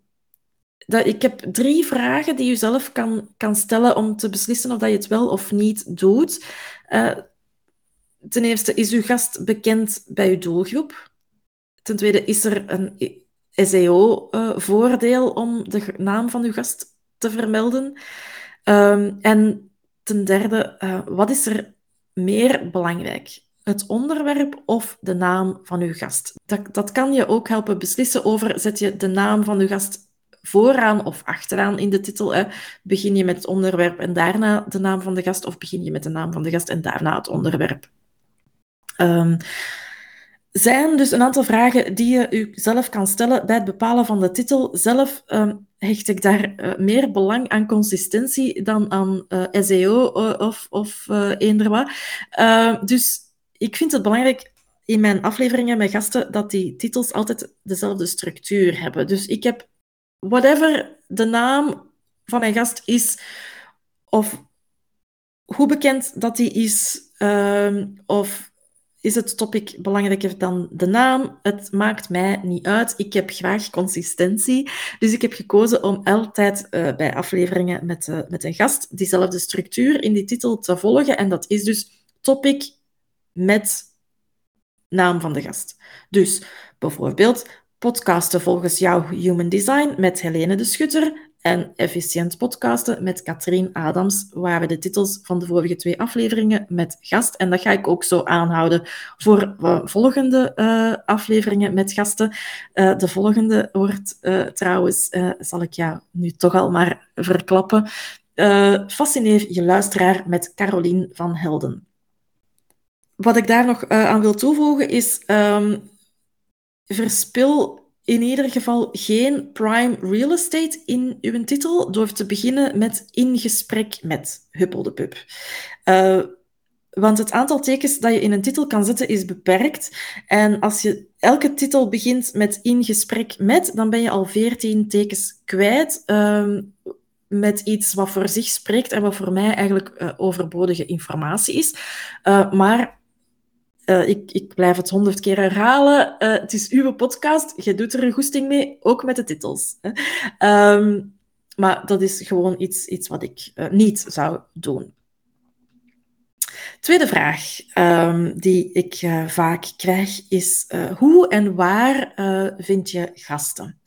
dat, ik heb drie vragen die je zelf kan, kan stellen om te beslissen of dat je het wel of niet doet. Uh, ten eerste, is uw gast bekend bij uw doelgroep? Ten tweede, is er een SEO-voordeel uh, om de naam van uw gast te vermelden? Um, en ten derde, uh, wat is er meer belangrijk? Het onderwerp of de naam van uw gast. Dat, dat kan je ook helpen beslissen over, zet je de naam van uw gast vooraan of achteraan in de titel. Hè? Begin je met het onderwerp en daarna de naam van de gast, of begin je met de naam van de gast en daarna het onderwerp. Um, zijn dus een aantal vragen die je zelf kan stellen bij het bepalen van de titel. Zelf um, hecht ik daar uh, meer belang aan consistentie dan aan uh, SEO uh, of, of. Ehm, dus ik vind het belangrijk in mijn afleveringen met gasten dat die titels altijd dezelfde structuur hebben. Dus ik heb whatever de naam van mijn gast is, of hoe bekend dat die is, um, of is het topic belangrijker dan de naam? Het maakt mij niet uit. Ik heb graag consistentie. Dus ik heb gekozen om altijd uh, bij afleveringen met, uh, met een gast diezelfde structuur in die titel te volgen. En dat is dus topic, met naam van de gast. Dus bijvoorbeeld podcasten volgens jouw Human Design met Helene de Schutter en Efficiënt podcasten met Katrien Adams waren de titels van de vorige twee afleveringen met gast. En dat ga ik ook zo aanhouden voor uh, volgende uh, afleveringen met gasten. Uh, de volgende wordt trouwens, zal ik jou nu toch al maar verklappen, Fascineer je luisteraar met Carolien van Helden. Wat ik daar nog uh, aan wil toevoegen is, um, verspil in ieder geval geen prime real estate in uw titel door te beginnen met in gesprek met Huppel de Pup. Uh, want het aantal tekens dat je in een titel kan zetten is beperkt. En als je elke titel begint met in gesprek met, dan ben je al 14 tekens kwijt. Um, met iets wat voor zich spreekt en wat voor mij eigenlijk uh, overbodige informatie is. Maar uh, ik, ik, blijf het honderd keer herhalen. Uh, het is uw podcast. Je doet er een goesting mee, ook met de titels. Um, maar dat is gewoon iets, iets wat ik uh, niet zou doen. Tweede vraag um, die ik vaak krijg is: hoe en waar vind je gasten?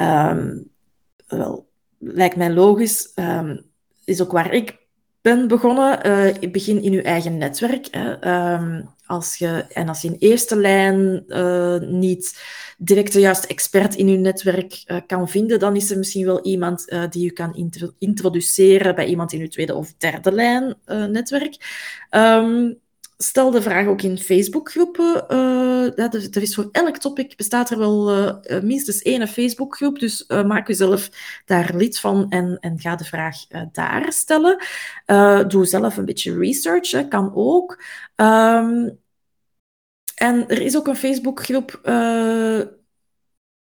Um, wel, lijkt mij logisch. is ook waar ik ben begonnen. ik begin in uw eigen netwerk. Als je, en als je in eerste lijn uh, niet direct de juiste expert in je netwerk uh, kan vinden, dan is er misschien wel iemand uh, die je kan intro introduceren bij iemand in je tweede of derde lijn netwerk. Um, stel de vraag ook in Facebookgroepen. Uh, er, is voor elk topic bestaat er wel minstens één Facebookgroep. Dus maak jezelf daar lid van en, en ga de vraag daar stellen. doe zelf een beetje research, kan ook. Um, en er is ook een Facebookgroep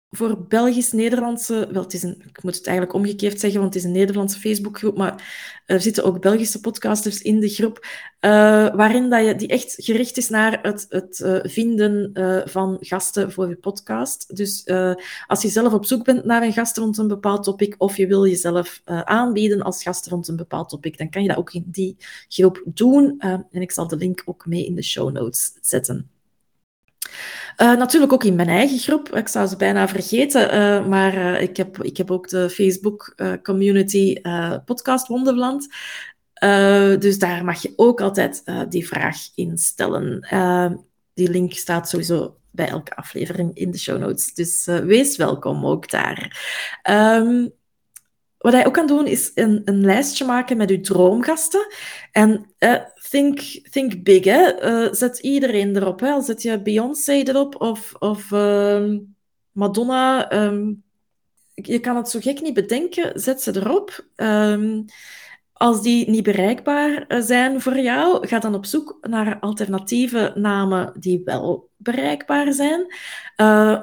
voor Belgisch-Nederlandse, wel, het is een, ik moet het eigenlijk omgekeerd zeggen, want het is een Nederlandse Facebookgroep, maar er zitten ook Belgische podcasters in de groep, uh, waarin dat je, die echt gericht is naar het, het uh, vinden van gasten voor je podcast. Dus als je zelf op zoek bent naar een gast rond een bepaald topic, of je wil jezelf aanbieden als gast rond een bepaald topic, dan kan je dat ook in die groep doen. en ik zal de link ook mee in de show notes zetten. Uh, natuurlijk ook in mijn eigen groep. Ik zou ze bijna vergeten, uh, maar uh, ik, heb, ik heb ook de Facebook community Podcast Wonderland. dus daar mag je ook altijd die vraag instellen. die link staat sowieso bij elke aflevering in de show notes. Dus wees welkom ook daar. Um, wat hij ook kan doen, is een, een lijstje maken met uw droomgasten. En uh, think, think big. Uh, zet iedereen erop. Hè. Zet je Beyoncé erop of, of uh, Madonna. Um, je kan het zo gek niet bedenken, zet ze erop. Um, als die niet bereikbaar eh, zijn voor jou, ga dan op zoek naar alternatieve namen die wel bereikbaar zijn.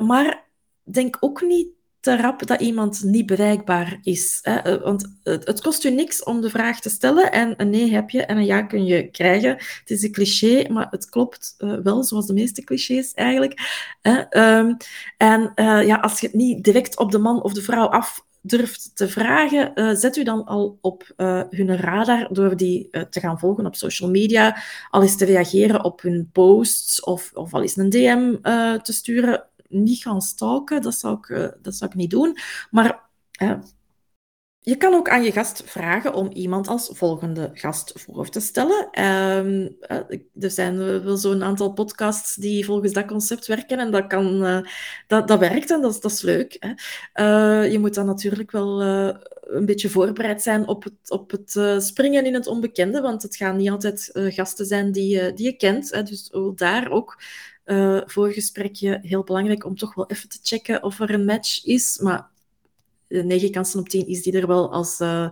Maar denk ook niet te rap dat iemand niet bereikbaar is. Hè? Eh, want het, kost u niks om de vraag te stellen en een nee heb je en een ja kun je krijgen. Het is een cliché, maar het klopt uh, wel, zoals de meeste clichés eigenlijk. Hè? Um, en uh, ja, als je het niet direct op de man of de vrouw af durft te vragen, zet u dan al op hun radar door die te gaan volgen op social media, al eens te reageren op hun posts of, of al eens een DM te sturen niet gaan stalken, dat zou ik, uh, dat zou ik niet doen. Maar uh, je kan ook aan je gast vragen om iemand als volgende gast voor te stellen. Um, er zijn wel zo'n aantal podcasts die volgens dat concept werken en dat, kan, dat, dat werkt en dat, dat is leuk. Hè. je moet dan natuurlijk wel een beetje voorbereid zijn op het, op het springen in het onbekende, want het gaan niet altijd gasten zijn die, die je kent. Hè. Dus daar ook uh, voorgesprekje heel belangrijk om toch wel even te checken of er een match is. Maar 9 kansen op 10 is die er wel als, uh,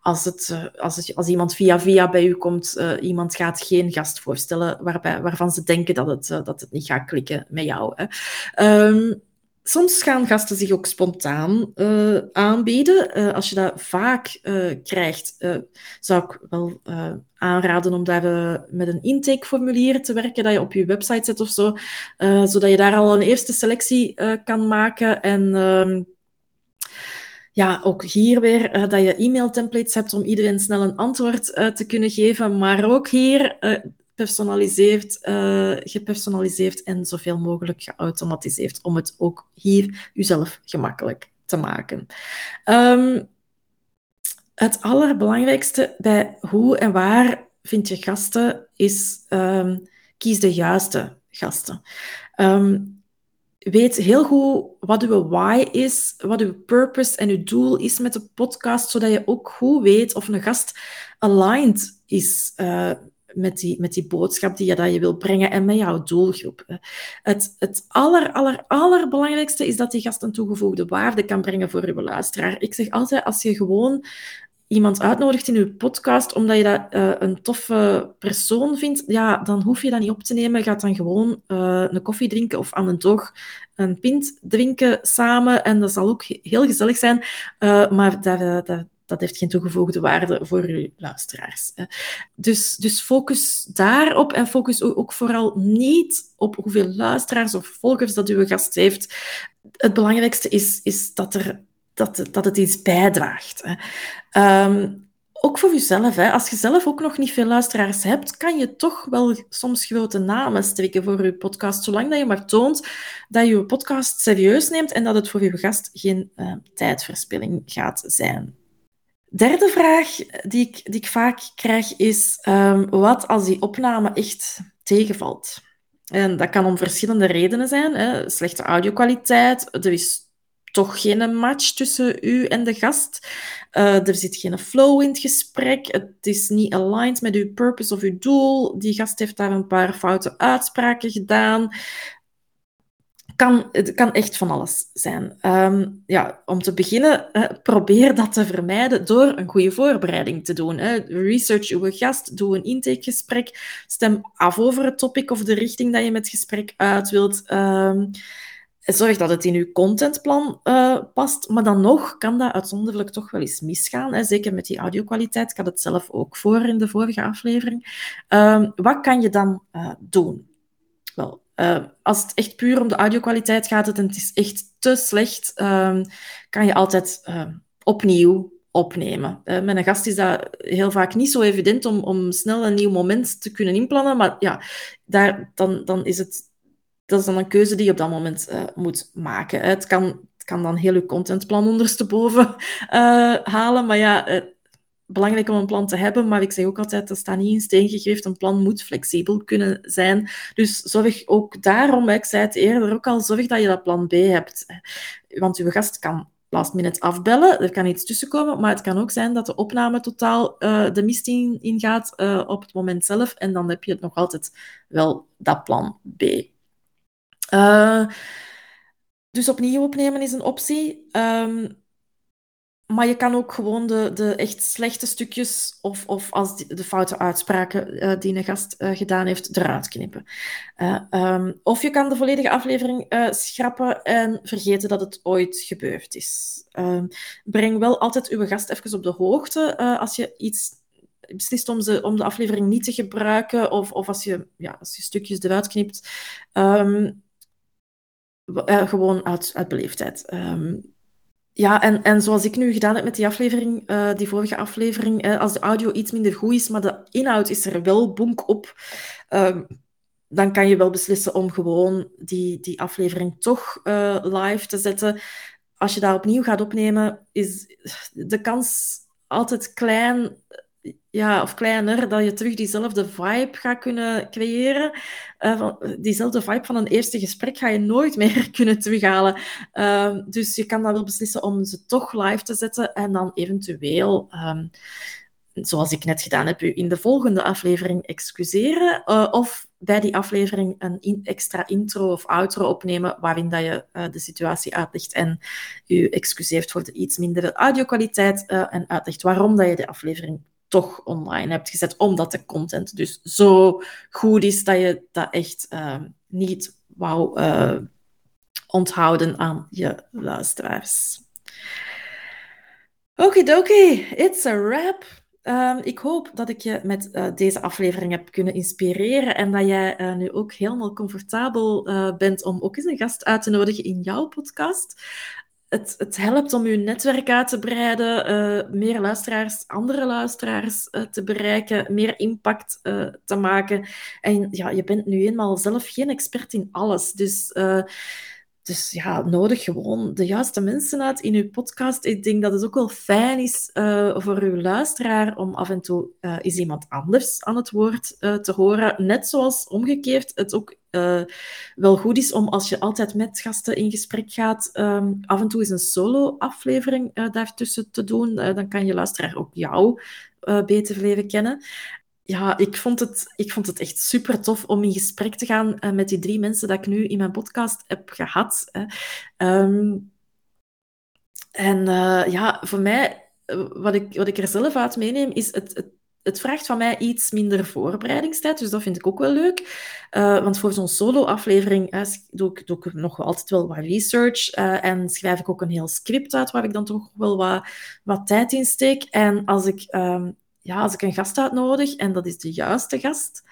als, het, als, als iemand via via bij u komt. iemand gaat geen gast voorstellen waarbij, waarvan ze denken dat het, dat het niet gaat klikken met jou. Hè. Um, soms gaan gasten zich ook spontaan uh, aanbieden. Uh, als je dat vaak uh, krijgt, zou ik wel aanraden om daar met een intakeformulier te werken, dat je op je website zet of zo, zodat je daar al een eerste selectie kan maken. En ehm, ja, ook hier weer dat je e-mail-templates hebt om iedereen snel een antwoord te kunnen geven, maar ook hier gepersonaliseerd, uh, gepersonaliseerd en zoveel mogelijk geautomatiseerd om het ook hier jezelf gemakkelijk te maken. Um, het allerbelangrijkste bij hoe en waar vind je gasten is um, kies de juiste gasten. Um, weet heel goed wat uw why is, wat uw purpose en uw doel is met de podcast, zodat je ook goed weet of een gast aligned is uh, met die, met die boodschap die je, dat je wil brengen en met jouw doelgroep. Het, het aller, aller, allerbelangrijkste is dat die gast een toegevoegde waarde kan brengen voor je luisteraar. Ik zeg altijd, als je gewoon iemand uitnodigt in je podcast omdat je dat uh, een toffe persoon vindt, ja, dan hoef je dat niet op te nemen. Ga dan gewoon uh, een koffie drinken of aan een toog een pint drinken samen. En dat zal ook heel gezellig zijn. Uh, maar dat, dat, dat heeft geen toegevoegde waarde voor uw luisteraars. Dus, dus focus daarop en focus ook vooral niet op hoeveel luisteraars of volgers dat uw gast heeft. Het belangrijkste is, is dat, er, dat, dat het iets bijdraagt. Um, ook voor jezelf. Hè. Als je zelf ook nog niet veel luisteraars hebt, kan je toch wel soms grote namen strikken voor je podcast, zolang dat je maar toont dat je je podcast serieus neemt en dat het voor je gast geen uh, tijdverspilling gaat zijn. Derde vraag die ik, die ik vaak krijg is: um, wat als die opname echt tegenvalt? En dat kan om verschillende redenen zijn. Hè. Slechte audio-kwaliteit, er is toch geen match tussen u en de gast. Uh, er zit geen flow in het gesprek. Het is niet aligned met uw purpose of uw doel. Die gast heeft daar een paar foute uitspraken gedaan kan, het kan echt van alles zijn. Um, ja, om te beginnen, uh, probeer dat te vermijden door een goede voorbereiding te doen. Hè. Research uw gast, doe een intakegesprek, stem af over het topic of de richting dat je met het gesprek uit wilt. Um, Zorg dat het in uw contentplan uh, past, maar dan nog kan dat uitzonderlijk toch wel eens misgaan. Hè? Zeker met die audio-kwaliteit. Ik had het zelf ook voor in de vorige aflevering. Uh, wat kan je dan uh, doen? Wel, uh, als het echt puur om de audio-kwaliteit gaat en het is echt te slecht, ehm, kan je altijd ehm, opnieuw opnemen. Uh, met een gast is dat heel vaak niet zo evident om, om snel een nieuw moment te kunnen inplannen, maar ja, daar, dan, dan is het dat is dan een keuze die je op dat moment uh, moet maken. Het kan, het kan dan heel je contentplan ondersteboven halen, maar ja, belangrijk om een plan te hebben, maar ik zeg ook altijd, dat staat niet in steen gegeven. Een plan moet flexibel kunnen zijn. Dus zorg ook daarom, ik zei het eerder ook al, zorg dat je dat plan B hebt. Want je gast kan last minute afbellen, er kan iets tussenkomen, maar het kan ook zijn dat de opname totaal uh, de mist in, ingaat uh, op het moment zelf en dan heb je nog altijd wel dat plan B. Uh, dus opnieuw opnemen is een optie. Um, maar je kan ook gewoon de, de echt slechte stukjes of, of als de foute uitspraken uh, die een gast uh, gedaan heeft, eruit knippen. Uh, um, of je kan de volledige aflevering schrappen en vergeten dat het ooit gebeurd is. Ehm, breng wel altijd uw gast even op de hoogte als je iets beslist om, ze, om de aflevering niet te gebruiken of, of als, je, ja, als je stukjes eruit knipt. Um, gewoon uit, uit beleefdheid. Um, ja, en, en zoals ik nu gedaan heb met die aflevering, uh, die vorige aflevering, uh, als de audio iets minder goed is, maar de inhoud is er wel bonk op, uh, dan kan je wel beslissen om gewoon die, die aflevering toch uh, live te zetten. Als je daar opnieuw gaat opnemen, is de kans altijd klein ja, of kleiner, dat je terug diezelfde vibe gaat kunnen creëren. Uh, van, diezelfde vibe van een eerste gesprek ga je nooit [laughs] meer kunnen terughalen. Uh, dus je kan dan wel beslissen om ze toch live te zetten en dan eventueel, um, zoals ik net gedaan heb, u in de volgende aflevering excuseren. Uh, of bij die aflevering een extra intro of outro opnemen waarin dat je uh, de situatie uitlegt en u excuseert voor de iets mindere audio-kwaliteit en uitlegt waarom dat je de aflevering toch online hebt gezet, omdat de content dus zo goed is dat je dat echt uh, niet wou uh, onthouden aan je luisteraars. Okidoki, it's a wrap. Um, ik hoop dat ik je met uh, deze aflevering heb kunnen inspireren en dat jij uh, nu ook helemaal comfortabel bent om ook eens een gast uit te nodigen in jouw podcast het, het helpt om je netwerk uit te breiden, uh, meer luisteraars, andere luisteraars uh, te bereiken, meer impact uh, te maken. En ja, je bent nu eenmaal zelf geen expert in alles. Dus, dus ja, nodig gewoon de juiste mensen uit in je podcast. Ik denk dat het ook wel fijn is voor uw luisteraar om af en toe eens iemand anders aan het woord te horen. Net zoals omgekeerd het ook uh, wel goed is om als je altijd met gasten in gesprek gaat, um, af en toe eens een solo-aflevering uh, daartussen te doen. Uh, dan kan je luisteraar ook jou beter leren kennen. Ja, ik vond, het, ik vond het echt super tof om in gesprek te gaan met die drie mensen dat ik nu in mijn podcast heb gehad. Um, en ja, voor mij, wat ik, wat ik er zelf uit meeneem, is het, het het vraagt van mij iets minder voorbereidingstijd, dus dat vind ik ook wel leuk. Uh, want voor zo'n solo-aflevering doe, ik, nog altijd wel wat research uh, en schrijf ik ook een heel script uit waar ik dan toch wel wat, wat tijd in steek. En als ik, um, ja, als ik een gast uitnodig en dat is de juiste gast,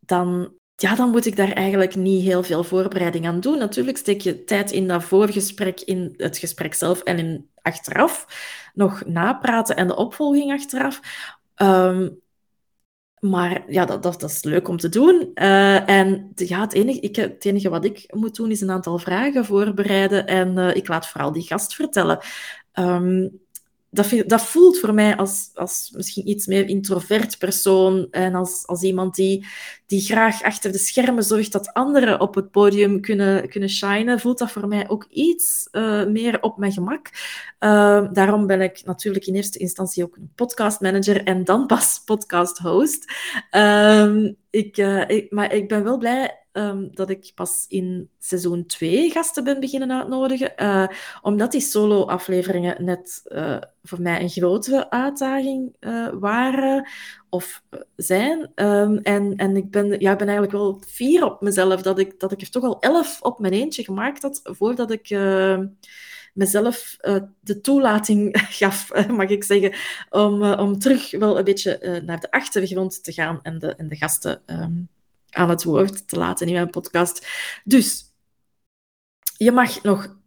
dan, ja, dan moet ik daar eigenlijk niet heel veel voorbereiding aan doen. Natuurlijk steek je tijd in dat voorgesprek, in het gesprek zelf en in achteraf nog napraten en de opvolging achteraf. Um, maar ja, dat, dat, is leuk om te doen. Uh, en ja, het enige, ik, het enige wat ik moet doen is een aantal vragen voorbereiden en uh, ik laat vooral die gast vertellen. Um, dat, dat voelt voor mij als, als misschien iets meer introvert persoon en als, als iemand die, die graag achter de schermen zorgt dat anderen op het podium kunnen, kunnen shinen, voelt dat voor mij ook iets uh, meer op mijn gemak. Uh, daarom ben ik natuurlijk in eerste instantie ook een podcastmanager en dan pas podcast host. Uh, ik, ik, maar ik ben wel blij um, dat ik pas in seizoen 2 gasten ben beginnen uitnodigen. Uh, omdat die solo-afleveringen net voor mij een grotere uitdaging waren. Of zijn. Ehm, en en ik, ben, ja, ik ben eigenlijk wel fier op mezelf dat ik, dat ik er toch al elf op mijn eentje gemaakt had voordat ik mezelf uh, de toelating [laughs] gaf, mag ik zeggen, om, om terug wel een beetje naar de achtergrond te gaan en de, en de gasten um, aan het woord te laten in mijn podcast. Dus je mag nog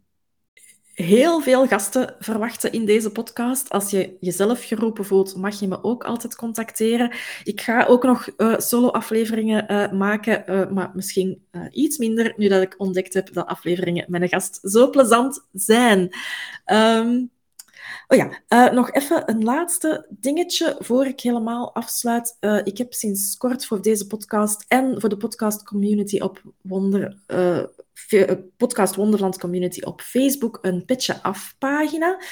heel veel gasten verwachten in deze podcast. Als je jezelf geroepen voelt, mag je me ook altijd contacteren. Ik ga ook nog uh, solo-afleveringen uh, maken, uh, maar misschien iets minder nu dat ik ontdekt heb dat afleveringen met een gast zo plezant zijn. Um, Oh ja, uh, nog even een laatste dingetje voor ik helemaal afsluit. Uh, ik heb sinds kort voor deze podcast en voor de podcast community op Wonder, uh, podcast Wonderland Community op Facebook een Petje Af pagina.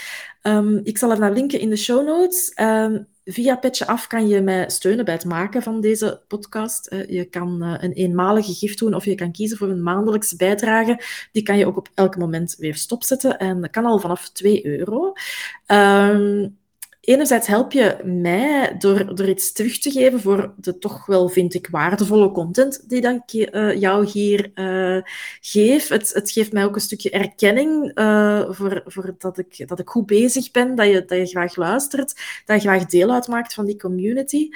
Um, ik zal er naar linken in de show notes. Um, via Petje Af kan je mij steunen bij het maken van deze podcast. Uh, je kan uh, een eenmalige gift doen of je kan kiezen voor een maandelijkse bijdrage. Die kan je ook op elk moment weer stopzetten en dat kan al vanaf 2 euro. Um, enerzijds help je mij door, door iets terug te geven voor de toch wel, vind ik, waardevolle content die dat ik uh, jou hier uh, geef. Het, het geeft mij ook een stukje erkenning uh, voor, voor dat, ik, dat ik goed bezig ben, dat je, dat je graag luistert, dat je graag deel uitmaakt van die community.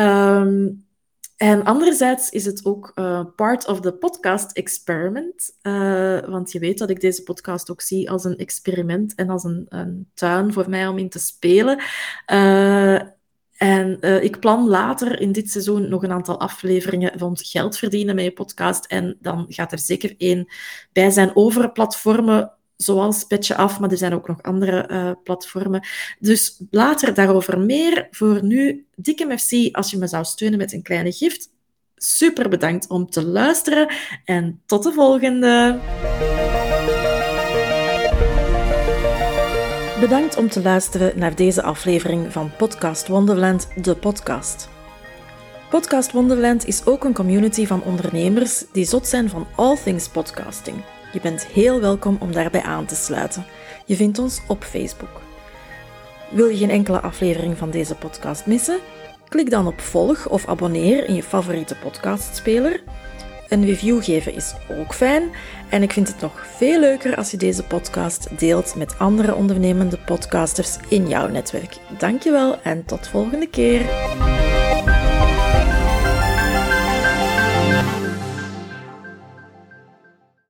Um, en anderzijds is het ook uh, part of the podcast experiment. Uh, want je weet dat ik deze podcast ook zie als een experiment en als een, een tuin voor mij om in te spelen. Uh, en ik plan later in dit seizoen nog een aantal afleveringen rond geld verdienen met je podcast. En dan gaat er zeker één bij zijn over platformen zoals Petje Af, maar er zijn ook nog andere uh, platformen. Dus later daarover meer. Voor nu, dikke merci als je me zou steunen met een kleine gift. Super bedankt om te luisteren en tot de volgende. Bedankt om te luisteren naar deze aflevering van Podcast Wonderland, de podcast. Podcast Wonderland is ook een community van ondernemers die zot zijn van all things podcasting. Je bent heel welkom om daarbij aan te sluiten. Je vindt ons op Facebook. Wil je geen enkele aflevering van deze podcast missen? Klik dan op volg of abonneer in je favoriete podcastspeler. Een review geven is ook fijn en ik vind het nog veel leuker als je deze podcast deelt met andere ondernemende podcasters in jouw netwerk. Dankjewel en tot volgende keer.